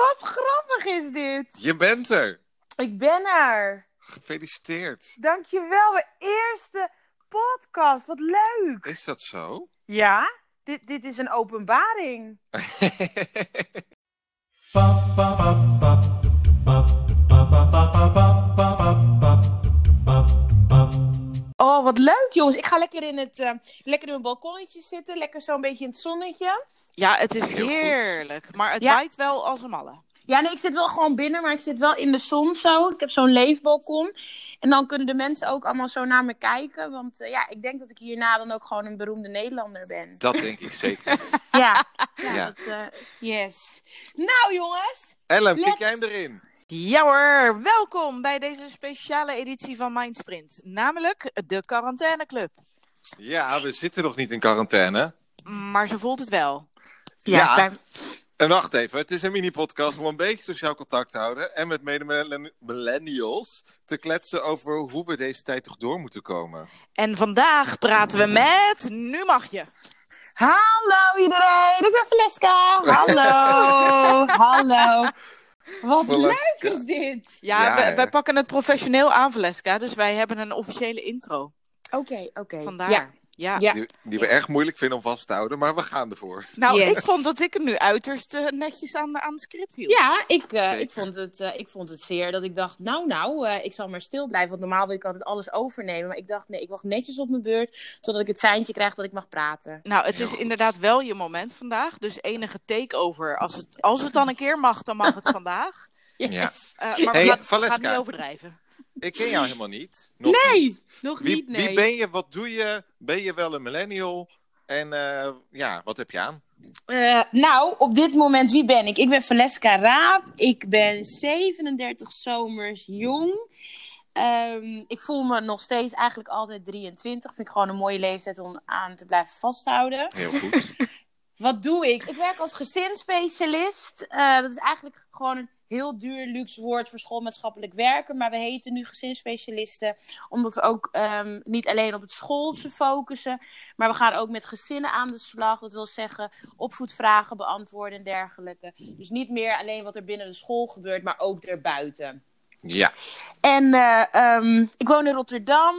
Wat grappig is dit. Je bent er. Ik ben er. Gefeliciteerd. Dankjewel. Mijn eerste podcast. Wat leuk. Is dat zo? Ja, dit, dit is een openbaring. Oh, wat leuk jongens. Ik ga lekker in het eh, lekker in mijn balkonnetje zitten. Lekker zo'n beetje in het zonnetje. Ja, het is Heel goed. heerlijk. Maar het Ja. waait wel als een malle. Ja, nee, ik zit wel gewoon binnen, maar ik zit wel in de zon zo. Ik heb zo'n leefbalkon. En dan kunnen de mensen ook allemaal zo naar me kijken. Want eh, ja, ik denk dat ik hierna dan ook gewoon een beroemde Nederlander ben. Dat denk ik zeker. Ja, ja, Ja. Dat, eh, yes. Nou jongens, Ellen, jij hem erin? Ja hoor, welkom bij deze speciale editie van Mindsprint. Namelijk de quarantaineclub. Ja, we zitten nog niet in quarantaine. Maar zo voelt het wel. Ja. bij- En wacht even, het is een mini-podcast om een beetje sociaal contact te houden. En met mede-millennials te kletsen over hoe we deze tijd toch door moeten komen. En vandaag praten we met... Nu mag je. Hallo iedereen, ik ben Valeska. Hallo, hallo. Wat leuk is dit. Ja, Ja, wij, pakken het professioneel aan, Valeska. Dus wij hebben een officiële intro. Oké, oké. Vandaar. Ja, Ja. ja. Die, die we erg moeilijk vinden om vast te houden, maar we gaan ervoor. Nou, Yes. ik vond dat ik het nu uiterst netjes aan, aan het script hield. Ja, ik, eh, ik, vond het, eh, ik vond het zeer dat ik dacht, nou nou, eh, ik zal maar stil blijven. Want normaal wil ik altijd alles overnemen. Maar ik dacht, nee, ik wacht netjes op mijn beurt. Totdat ik het seintje krijg dat ik mag praten. Nou, het Heel is goed. inderdaad wel je moment vandaag. Dus enige takeover. Als het, als het dan een keer mag, dan mag het vandaag. Yes. Eh, maar Hey, we gaan niet overdrijven. Ik ken jou helemaal niet. Nog Nee, niet. nog Wie, niet, nee. wie ben je? Wat doe je? Ben je wel een millennial? En eh, ja, wat heb je aan? Eh, nou, op dit moment, wie ben ik? Ik ben Valeska Raap. Ik ben 37 zomers jong. Ehm, ik voel me nog steeds eigenlijk altijd 23. Vind ik gewoon een mooie leeftijd om aan te blijven vasthouden. Heel goed. Wat doe ik? Ik werk als gezinsspecialist. Eh, dat is eigenlijk gewoon een heel duur luxe woord voor schoolmaatschappelijk werken. Maar we heten nu gezinsspecialisten omdat we ook ehm, niet alleen op het schoolse focussen. Maar we gaan ook met gezinnen aan de slag. Dat wil zeggen opvoedvragen beantwoorden en dergelijke. Dus niet meer alleen wat er binnen de school gebeurt, maar ook erbuiten. Ja, En eh, ehm, ik woon in Rotterdam.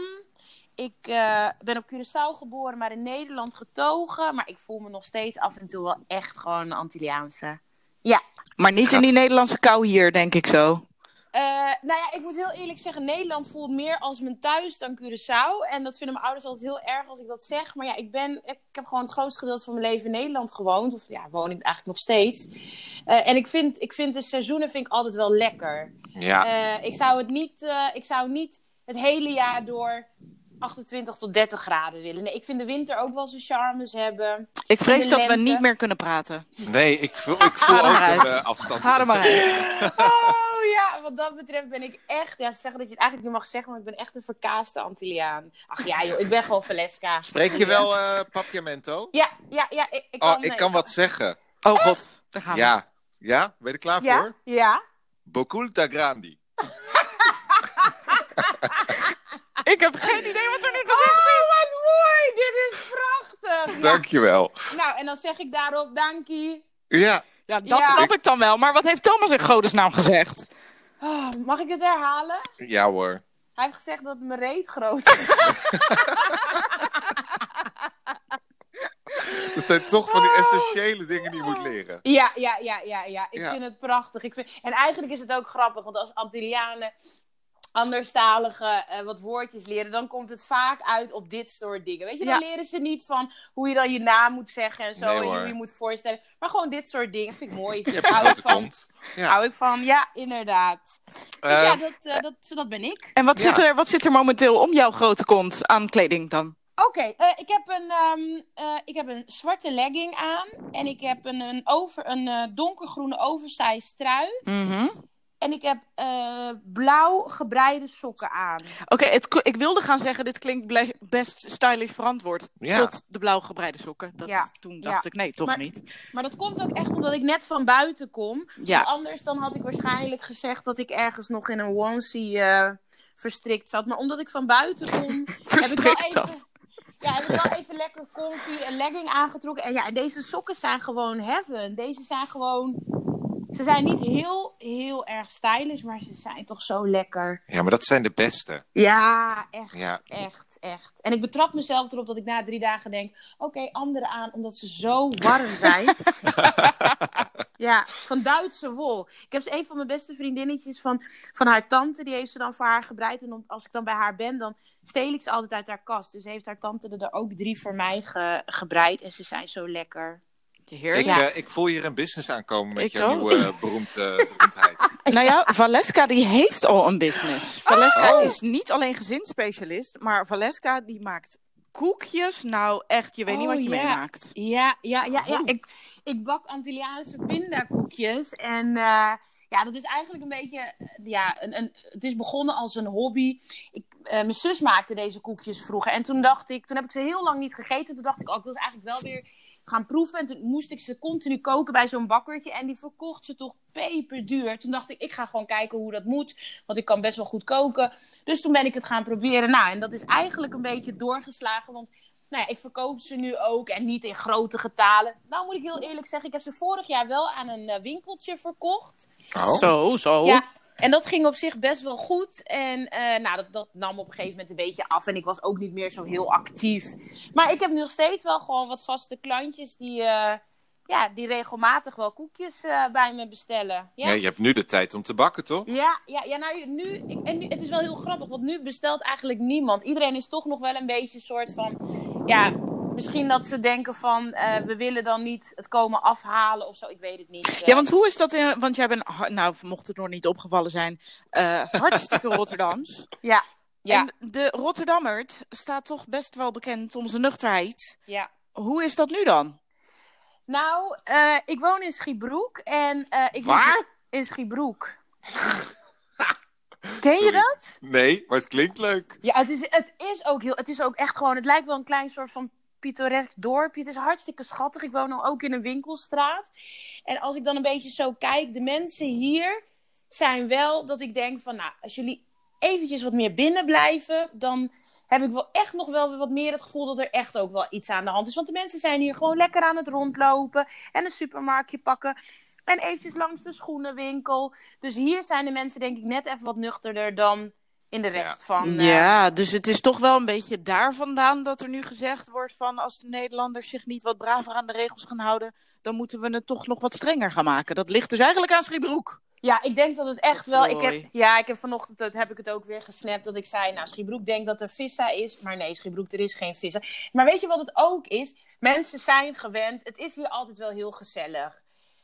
Ik eh, ben op Curaçao geboren, maar in Nederland getogen. Maar ik voel me nog steeds af en toe wel echt gewoon een Antilliaanse. Ja. Maar niet in die Nederlandse kou hier, denk ik zo. Eh, nou ja, ik moet heel eerlijk zeggen, Nederland voelt meer als mijn thuis dan Curaçao. En dat vinden mijn ouders altijd heel erg als ik dat zeg. Maar ja, ik, ben, ik heb gewoon het grootste gedeelte van mijn leven in Nederland gewoond. Of ja, woon ik eigenlijk nog steeds. Eh, en ik vind, ik vind de seizoenen vind ik altijd wel lekker. ja. Eh, ik, zou het niet, eh, ik zou niet het hele jaar door 28 tot 30 graden willen. Nee, ik vind de winter ook wel zijn charmes hebben. Ik vrees dat we niet meer kunnen praten. Nee, ik voel, ik voel ook een eh, afstand. Ga er maar uit. Oh ja, wat dat betreft ben ik echt... Ja, ze zeggen dat je het eigenlijk niet mag zeggen, maar ik ben echt een verkaaste Antilliaan. Ach ja joh, ik ben gewoon Valeska. Spreek je wel eh papiamento? Ja, ja, ja. Ik, ik Oh, kan, ik eh, kan wat zeggen. Oh god, daar gaan we. Ja. Ja? Ben je er klaar Ja, voor? ja. Boculta grandi. Ik heb geen idee wat er nu Oh, gezegd is. wat mooi! Dit is prachtig! Ja. Dankjewel. Nou, en dan zeg ik daarop, dankie. Ja. Ja, dat Ja. snap ik dan wel. Maar wat heeft Thomas in godesnaam gezegd? Oh, mag ik het herhalen? Ja hoor. Hij heeft gezegd dat mijn reet groot is. Dat zijn toch van die essentiële dingen die je moet leren. Ja, ja, ja, ja, ja. Ik Ja. vind het prachtig. Ik vind... En eigenlijk is het ook grappig, want als Antillianen anderstaligen eh, wat woordjes leren, dan komt het vaak uit op dit soort dingen. Weet je, dan Ja. leren ze niet van hoe je dan je naam moet zeggen en zo, Nee, en hoe je moet voorstellen. Maar gewoon dit soort dingen vind ik mooi. Hou ik van. kont. Ja. Hou ik van, ja, inderdaad. Dus Eh, ja, dat, eh, dat, dat ben ik. En wat, Ja. zit er, wat zit er momenteel om jouw grote kont aan kleding dan? Oké, eh, ik, heb een, ehm, eh, ik heb een zwarte legging aan. En ik heb een, een, over, een eh, donkergroene oversized trui. Mhm. En ik heb eh, blauw gebreide sokken aan. Oké, ik wilde gaan zeggen, dit klinkt best stylish verantwoord. Ja. Tot de blauw gebreide sokken. Dat, Ja. Toen dacht Ja. ik, nee, toch Maar- niet. Maar dat komt ook echt omdat ik net van buiten kom. Ja. Anders dan had ik waarschijnlijk gezegd dat ik ergens nog in een onesie eh, verstrikt zat. Maar omdat ik van buiten kom, Verstrikt heb ik wel zat. even, ja, heb ik wel even lekker comfy een legging aangetrokken. En ja, deze sokken zijn gewoon heaven. Deze zijn gewoon ze zijn niet heel, heel erg stylish, maar ze zijn toch zo lekker. Ja, maar dat zijn de beste. Ja, echt, Ja. echt, echt. En ik betrap mezelf erop dat ik na drie dagen denk, oké, anderen aan, omdat ze zo warm zijn. ja, van Duitse wol. Ik heb ze een van mijn beste vriendinnetjes van, van haar tante, die heeft ze dan voor haar gebreid. En als ik dan bij haar ben, dan steel ik ze altijd uit haar kast. Dus heeft haar tante er ook drie voor mij ge- gebreid. En ze zijn zo lekker. Ik. Ja. eh, ik voel hier een business aankomen met Ik jouw ook. nieuwe eh, beroemd, eh, beroemdheid. Nou ja, Valeska die heeft al een business. Valeska Oh. is niet alleen gezinsspecialist, maar Valeska die maakt koekjes. Nou echt, je weet niet Oh, wat je ja. meemaakt. Ja, ja, ja. ja. Oh. Ik, ik bak Antilliaanse pindakoekjes. En eh, ja, dat is eigenlijk een beetje... Ja, een, een, het is begonnen als een hobby. Ik, eh, mijn zus maakte deze koekjes vroeger. En toen dacht ik... Toen heb ik ze heel lang niet gegeten. Toen dacht ik, oh, ik wil ze eigenlijk wel weer gaan proeven. En toen moest ik ze continu koken bij zo'n bakkertje. En die verkocht ze toch peperduur. Toen dacht ik, ik ga gewoon kijken hoe dat moet. Want ik kan best wel goed koken. Dus toen ben ik het gaan proberen. Nou, en dat is eigenlijk een beetje doorgeslagen. Want nou ja, ik verkoop ze nu ook en niet in grote getalen. Nou moet ik heel eerlijk zeggen, ik heb ze vorig jaar wel aan een eh, winkeltje verkocht. Oh. Zo, zo. Ja, en dat ging op zich best wel goed. En eh, nou, dat, dat nam op een gegeven moment een beetje af. En ik was ook niet meer zo heel actief. Maar ik heb nog steeds wel gewoon wat vaste klantjes die, eh, ja, die regelmatig wel koekjes eh, bij me bestellen. Ja, je hebt nu de tijd om te bakken, toch? Ja, ja, ja nou, nu, ik, en nu, het is wel heel grappig, want nu bestelt eigenlijk niemand. Iedereen is toch nog wel een beetje een soort van, ja, misschien dat ze denken van, eh, we willen dan niet het komen afhalen of zo, ik weet het niet. Ja, want hoe is dat? In, want jij bent, nou, mocht het nog niet opgevallen zijn, eh, hartstikke Rotterdams. ja, ja, En de Rotterdammert staat toch best wel bekend om zijn nuchterheid. ja. Hoe is dat nu dan? Nou, eh, ik woon in Schiebroek en eh, ik Waar? in Schiebroek. Ken je dat? Nee, maar het klinkt leuk. Ja, het is, het is ook heel. Het is ook echt gewoon. Het lijkt wel een klein soort van pittoresk dorpje. Het is hartstikke schattig. Ik woon dan ook in een winkelstraat. En als ik dan een beetje zo kijk, de mensen hier zijn wel dat ik denk van, nou, als jullie eventjes wat meer binnen blijven, dan heb ik wel echt nog wel wat meer het gevoel dat er echt ook wel iets aan de hand is. Want de mensen zijn hier gewoon lekker aan het rondlopen en een supermarktje pakken. En eventjes langs de schoenenwinkel. Dus hier zijn de mensen denk ik net even wat nuchterder dan in de rest Ja. van... eh, Ja, dus het is toch wel een beetje daar vandaan dat er nu gezegd wordt van als de Nederlanders zich niet wat braver aan de regels gaan houden, dan moeten we het toch nog wat strenger gaan maken. Dat ligt dus eigenlijk aan Schiebroek. Ja, ik denk dat het echt wel. Ik heb, ja, ik heb vanochtend dat heb ik het ook weer gesnapt. Dat ik zei, nou, Schiebroek denkt dat er vissa is. Maar nee, Schiebroek, er is geen vissa. Maar weet je wat het ook is? Mensen zijn gewend. Het is hier altijd wel heel gezellig.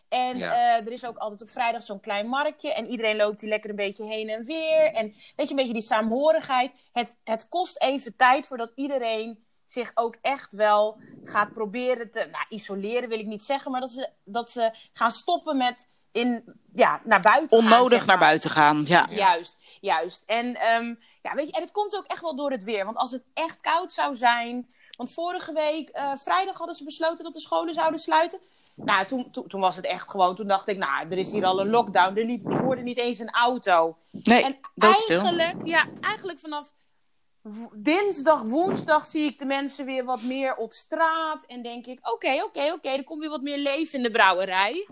En Ja. eh, er is ook altijd op vrijdag zo'n klein marktje. En iedereen loopt hier lekker een beetje heen en weer. En weet je, een beetje die saamhorigheid. Het, het kost even tijd voordat iedereen zich ook echt wel gaat proberen te... Nou, isoleren wil ik niet zeggen. Maar dat ze, dat ze gaan stoppen met in, ja, naar buiten gaan, Onnodig zeg naar buiten gaan. Ja. Ja. Juist, juist. En, ehm, ja, weet je, en het komt ook echt wel door het weer. Want als het echt koud zou zijn. Want vorige week, eh, vrijdag, hadden ze besloten dat de scholen zouden sluiten. Nou, toen, toen, toen was het echt gewoon. Toen dacht ik, nou, er is hier al een lockdown. Er liep, ik hoorde niet eens een auto. Nee, en doodstil. eigenlijk, ja, eigenlijk vanaf dinsdag, woensdag zie ik de mensen weer wat meer op straat. En denk ik, oké, oké, oké, er komt weer wat meer leven in de brouwerij.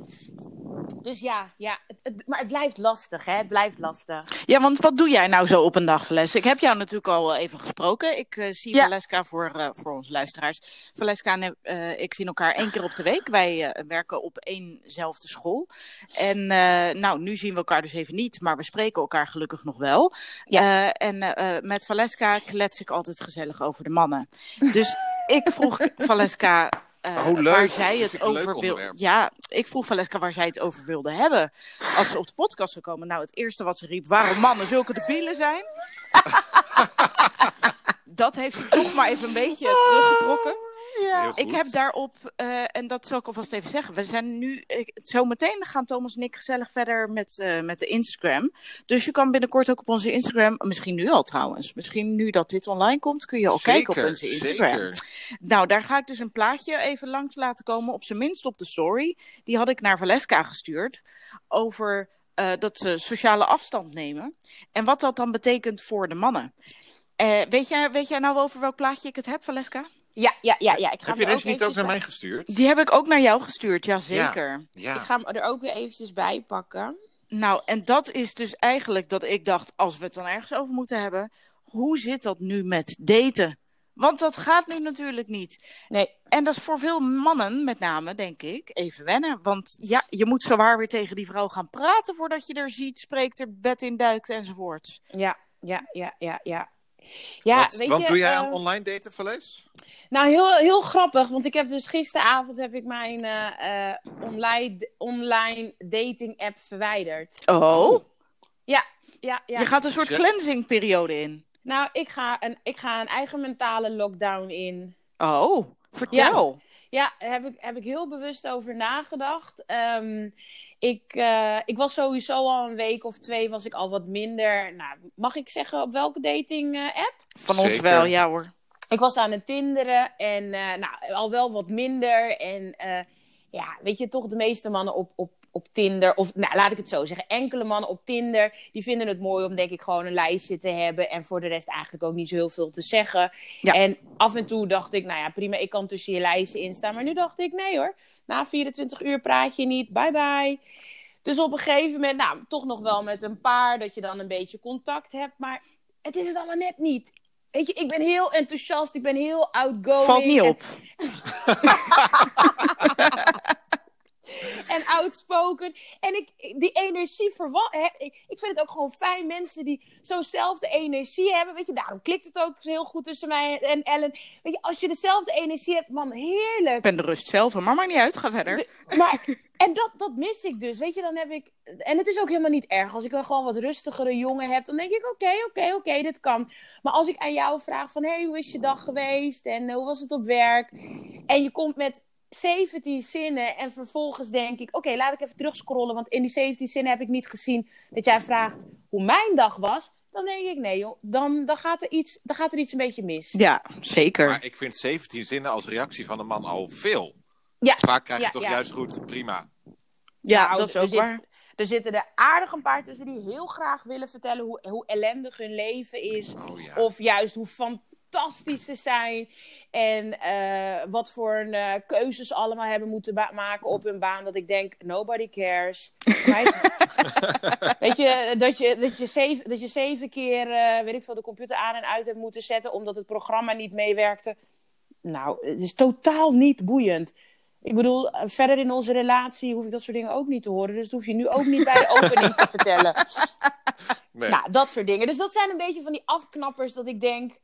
Dus ja, ja het, het- maar het blijft lastig, hè? Het blijft lastig. Ja, want wat doe jij nou zo op een dag, Valeska? Ik heb jou natuurlijk al eh, even gesproken. Ik eh, zie Ja. Valeska voor, eh, voor onze luisteraars. Valeska en ik zien elkaar één keer op de week. Wij werken op éénzelfde school. En nou, nu zien we elkaar dus even niet, maar we spreken elkaar gelukkig nog wel. Ja. En met Valeska klets ik altijd gezellig over de mannen. Dus ik vroeg Valeska... eh, Oh, leuk. Waar zij het over wil. onderwerp. Ja, ik vroeg Valeska waar zij het over wilde hebben. Als ze op de podcast zou komen. Nou, het eerste wat ze riep, waarom mannen zulke debielen zijn. dat heeft ze toch maar even een beetje teruggetrokken. Goed. Ik heb daarop, eh, en dat zal ik alvast even zeggen. We zijn nu, ik, zo meteen gaan Thomas en ik gezellig verder met, eh, met de Instagram. Dus je kan binnenkort ook op onze Instagram, misschien nu al trouwens. Misschien nu dat dit online komt, kun je al kijken op onze Instagram. Zeker. Nou, daar ga ik dus een plaatje even langs laten komen. Op zijn minst op de story. Die had ik naar Valeska gestuurd. Over eh, dat ze sociale afstand nemen. En wat dat dan betekent voor de mannen. Weet, jij, weet jij nou over welk plaatje ik het heb, Valeska? Ja, ja, ja, ja. Ik ga Heb je deze niet ook naar mij gestuurd? Die heb ik ook naar jou gestuurd, ja zeker. Ja. Ik ga hem er ook weer eventjes bij pakken. Nou, en dat is dus eigenlijk dat ik dacht, als we het dan ergens over moeten hebben, hoe zit dat nu met daten? Want dat gaat nu natuurlijk niet. Nee, En dat is voor veel mannen, met name, denk ik, even wennen. Want ja, je moet zowaar weer tegen die vrouw gaan praten voordat je er ziet, spreekt, er bed in duikt enzovoort. ja, ja, ja, ja, ja. Ja, want weet want je, doe jij eh, aan online daten, Valees? Nou, heel, heel grappig, want ik heb dus gisteravond heb ik mijn eh, eh, online, online dating app verwijderd. Oh, Ja, ja, ja. je gaat een soort Ja. cleansing periode in. Nou, ik ga, een, ik ga een eigen mentale lockdown in. Oh, vertel. Ja, daar heb ik, heb ik heel bewust over nagedacht. Ehm, ik, eh, ik was sowieso al een week of twee was ik al wat minder. Nou, mag ik zeggen op welke dating eh, app? Van ons wel, ja hoor. Ik was aan het tinderen en eh, nou, al wel wat minder. En eh, ja, weet je, toch de meeste mannen op, op, op Tinder, of nou, laat ik het zo zeggen, enkele mannen op Tinder, die vinden het mooi om denk ik gewoon een lijstje te hebben. En voor de rest eigenlijk ook niet zo heel veel te zeggen. Ja. En af en toe dacht ik, nou ja, prima, ik kan tussen je lijstje in staan. Maar nu dacht ik, nee hoor, na 24 uur praat je niet, bye bye. Dus op een gegeven moment, nou, toch nog wel met een paar, dat je dan een beetje contact hebt. Maar het is het allemaal net niet. Weet je, ik ben heel enthousiast, ik ben heel outgoing. Valt niet en- op. en outspoken. En ik, die energie verwa- hè, ik, ik vind het ook gewoon fijn mensen die zo'nzelfde energie hebben. Weet je, daarom klikt het ook heel goed tussen mij en Ellen. Weet je, als je dezelfde energie hebt, man, heerlijk. Ik ben de rust zelf, maar maakt niet uit, ga verder. Maar, en dat, dat mis ik dus. Weet je, dan heb ik. En het is ook helemaal niet erg. Als ik dan gewoon wat rustigere jongen heb, dan denk ik: oké, oké, oké, dit kan. Maar als ik aan jou vraag: van hé, hey, hoe is je dag geweest? En eh, hoe was het op werk? En je komt met 17 zinnen. En vervolgens denk ik: oké, laat ik even terugscrollen. Want in die 17 zinnen heb ik niet gezien dat jij vraagt hoe mijn dag was. Dan denk ik: nee, joh, dan, dan, gaat, er iets, dan gaat er iets een beetje mis. Ja, zeker. Maar ik vind 17 zinnen als reactie van een man al veel. Ja, Vaak krijg je Ja, toch ja. juist goed, prima. ja, Nou, dat is er ook zit- waar. Er zitten er aardig een paar tussen die heel graag willen vertellen hoe, hoe ellendig hun leven is. Oh ja. Of juist hoe fantastisch ze zijn. En eh, wat voor een, eh, keuzes ze allemaal hebben moeten maken op hun baan. Dat ik denk, nobody cares. Weet je, dat je, dat je, zeven, dat je zeven keer, eh, weet ik veel, de computer aan en uit hebt moeten zetten. Omdat het programma niet meewerkte. Nou, het is totaal niet boeiend. Ik bedoel, eh, verder in onze relatie hoef ik dat soort dingen ook niet te horen. Dus dat hoef je nu ook niet bij de opening te vertellen. Nee. Nou, dat soort dingen. Dus dat zijn een beetje van die afknappers dat ik denk.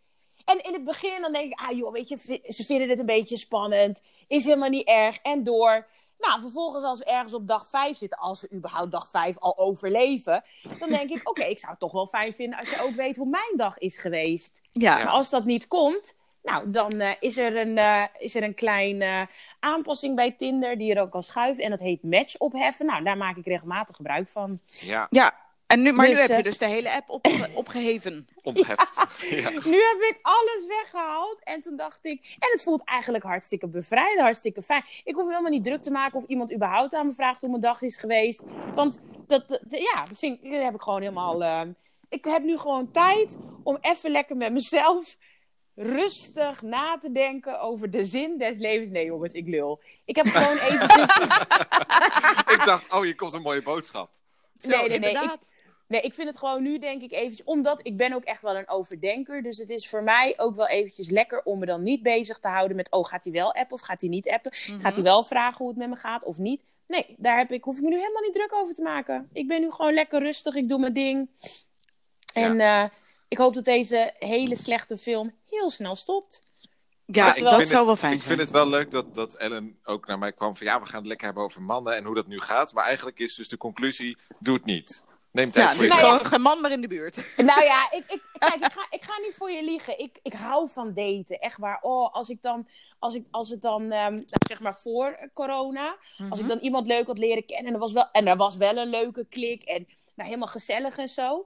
En in het begin dan denk ik, ah joh, weet je, ze vinden het een beetje spannend. Is helemaal niet erg. En door. Nou, vervolgens als we ergens op dag 5 zitten, als we überhaupt dag 5 al overleven, dan denk ik, oké, ik zou het toch wel fijn vinden als je ook weet hoe mijn dag is geweest. Ja, Maar als dat niet komt, nou, dan eh, is, er een, eh, is er een kleine eh, aanpassing bij Tinder die er ook kan schuiven. En dat heet match opheffen. Nou, daar maak ik regelmatig gebruik van. Ja, ja. En nu, maar Dus, nu heb je dus de hele app opge- opgeheven. ontheft. Ja. Nu heb ik alles weggehaald. En toen dacht ik. En het voelt eigenlijk hartstikke bevrijd, hartstikke fijn. Ik hoef me helemaal niet druk te maken of iemand überhaupt aan me vraagt hoe mijn dag is geweest. Want dat, dat- ja, dat, vind ik, dat heb ik gewoon helemaal. ik heb nu gewoon tijd om even lekker met mezelf rustig na te denken over de zin des levens. Nee, jongens, ik lul. Ik heb gewoon eventjes. ik dacht, oh, hier komt een mooie boodschap. Zo, Nee, nee, nee, inderdaad. Nee, ik vind het gewoon nu denk ik eventjes, omdat ik ben ook echt wel een overdenker. Dus het is voor mij ook wel eventjes lekker om me dan niet bezig te houden met, oh, gaat hij wel appen of gaat hij niet appen? Mhm. Gaat hij wel vragen hoe het met me gaat of niet? Nee, daar heb ik, hoef ik me nu helemaal niet druk over te maken. Ik ben nu gewoon lekker rustig, ik doe mijn ding. En eh, ik hoop dat deze hele slechte film heel snel stopt. Ja, ik dat zou het- wel fijn Ik vind zijn. het wel leuk dat, dat Ellen ook naar mij kwam van ja, we gaan het lekker hebben over mannen en hoe dat nu gaat. Maar eigenlijk is dus de conclusie, doe het niet. Neem tijd Ja, voor jezelf. gewoon geen man meer in de buurt. Nou ja, ik, ik, kijk, ik, ga, ik ga niet voor je liegen. Ik, ik hou van daten. Echt waar. Oh, als ik dan, als ik, als het dan, ehm, nou, zeg maar voor corona, als ik dan iemand leuk had leren kennen en er was wel, en er was wel een leuke klik en nou, helemaal gezellig en zo.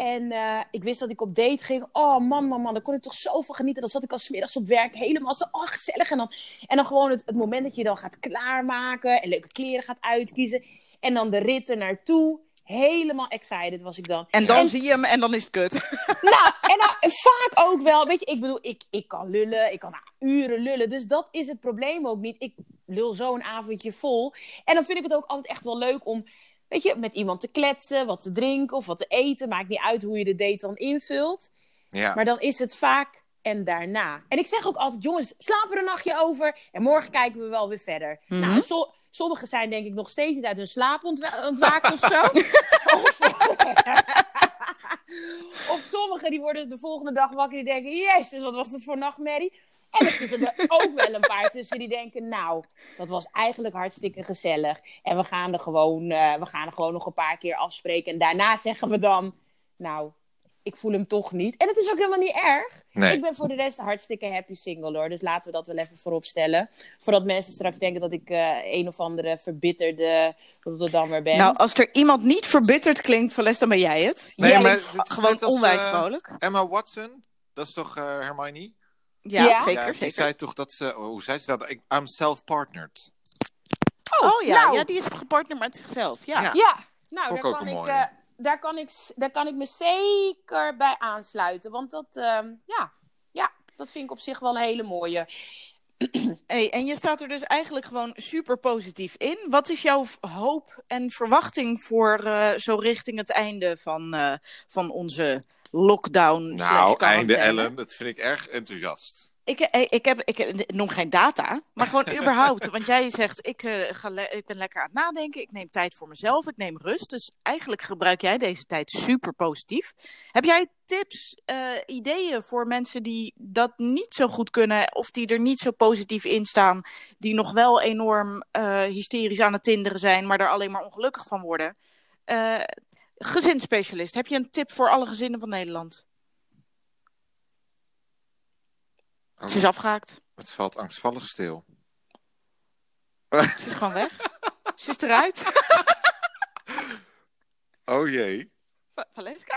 En eh, ik wist dat ik op date ging. Oh man, man, man, daar kon ik toch zoveel genieten. Dan zat ik al smiddags op werk helemaal zo, oh gezellig. En dan, en dan gewoon het, het moment dat je dan gaat klaarmaken en leuke kleren gaat uitkiezen. En dan de rit er naartoe. helemaal excited was ik dan. En dan En- zie je hem en dan is het kut. Nou, en nou, vaak ook wel. Weet je, ik bedoel, ik, ik kan lullen. Ik kan nou, uren lullen. Dus dat is het probleem ook niet. Ik lul zo een avondje vol. En dan vind ik het ook altijd echt wel leuk om, weet je, met iemand te kletsen, wat te drinken of wat te eten. Maakt niet uit hoe je de date dan invult. Ja. Maar dan is het vaak en daarna. En ik zeg ook altijd, jongens, slaap er een nachtje over. En morgen kijken we wel weer verder. Mhm. Nou, en so- sommigen zijn denk ik nog steeds niet uit hun slaap ontwa- ontwaakt of zo. of, of sommigen die worden de volgende dag wakker die denken... Jezus, wat was dat voor nachtmerrie? En er zitten er ook wel een paar tussen die denken... Nou, dat was eigenlijk hartstikke gezellig. En we gaan er gewoon, eh, we gaan er gewoon nog een paar keer afspreken. En daarna zeggen we dan... Nou, ik voel hem toch niet. En het is ook helemaal niet erg. Nee. Ik ben voor de rest hartstikke happy single hoor. Dus laten we dat wel even voorop stellen. Voordat mensen straks denken dat ik eh, een of andere verbitterde Rotterdammer ben. Nou, als er iemand niet verbitterd klinkt, Vales, dan ben jij het. Nee, jij maar het is gewoon onwijs eh, vrolijk. Emma Watson, dat is toch eh, Hermione? Ja, Ja. zeker, ja, die zeker. zei toch dat ze, oh, hoe zei ze dat? Ik, I'm self-partnered. Oh ja, nou. ja, die is gepartnerd met zichzelf. Ja. Ja. Ja, nou, Vond daar kan, ik, eh, daar, kan ik, daar kan ik me zeker bij aansluiten. Want dat, ehm, ja, ja, dat vind ik op zich wel een hele mooie. Hey, en je staat er dus eigenlijk gewoon super positief in. Wat is jouw hoop en verwachting voor eh, zo richting het einde van, eh, van onze lockdown? Nou, einde? Ellen, dat vind ik erg enthousiast. Ik, eh, ik, heb, ik, ik noem geen data, maar gewoon überhaupt. Want jij zegt, ik, eh, ga ik ben lekker aan het nadenken. Ik neem tijd voor mezelf. Ik neem rust. Dus eigenlijk gebruik jij deze tijd super positief. Heb jij tips, eh, ideeën voor mensen die dat niet zo goed kunnen... of die er niet zo positief in staan... die nog wel enorm eh, hysterisch aan het tinderen zijn... maar er alleen maar ongelukkig van worden? Gezinsspecialist, heb je een tip voor alle gezinnen van Nederland? Oh, Ze is afgehaakt. Het valt angstvallig stil. Ze is gewoon weg. Ze is eruit. Oh jee. Va- Valeska?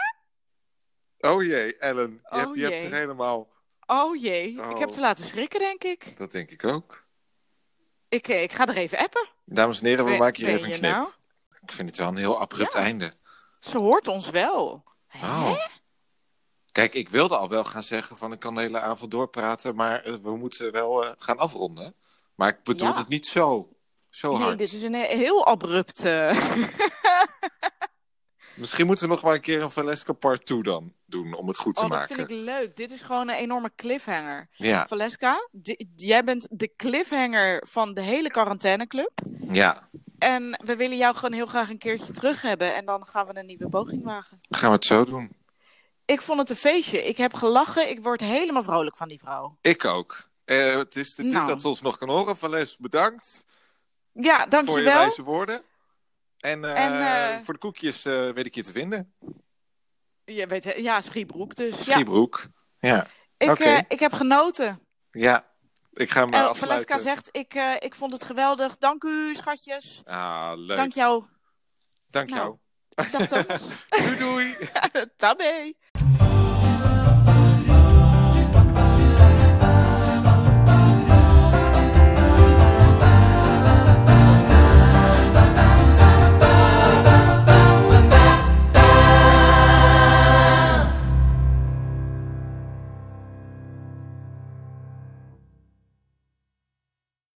Oh jee, Ellen. Je, Oh hebt, je hebt er helemaal... Oh jee, Oh. ik heb te laten schrikken, denk ik. Dat denk ik ook. Ik, eh, ik ga er even appen. Dames en heren, we Ben- maken hier ben even een knip. nou? Ik vind het wel een heel abrupt Ja. einde. Ze hoort ons wel. Oh. Kijk, ik wilde al wel gaan zeggen van ik kan de hele avond doorpraten, maar eh, we moeten wel eh, gaan afronden. Maar ik bedoel Ja. het niet zo, zo Nee, hard. dit is een he- heel abrupt. eh, Misschien moeten we nog maar een keer een Valeska part 2 dan doen om het goed te Oh, dat maken. vind ik leuk. Dit is gewoon een enorme cliffhanger. Ja, Valeska, di- jij bent de cliffhanger van de hele quarantaineclub. ja. En we willen jou gewoon heel graag een keertje terug hebben. En dan gaan we een nieuwe poging wagen. Dan gaan we het zo doen. Ik vond het een feestje. Ik heb gelachen. Ik word helemaal vrolijk van die vrouw. Ik ook. Eh, het is, het is Nou. dat ze ons nog kan horen. Vales, bedankt Ja, voor je dankjewel. wijze woorden. En, eh, En, eh, voor de koekjes weet ik je te vinden. Je weet, ja, Schiebroek dus. Ja, Schiebroek. Ja. ik, oké. eh, ik heb genoten. ja. Ik ga eh, En afsluiten. Valeska zegt, ik, eh, ik vond het geweldig. Dank u, schatjes. Ah, leuk. Dank jou. Dank Nou. jou. Dag. Doei doei. Tabé.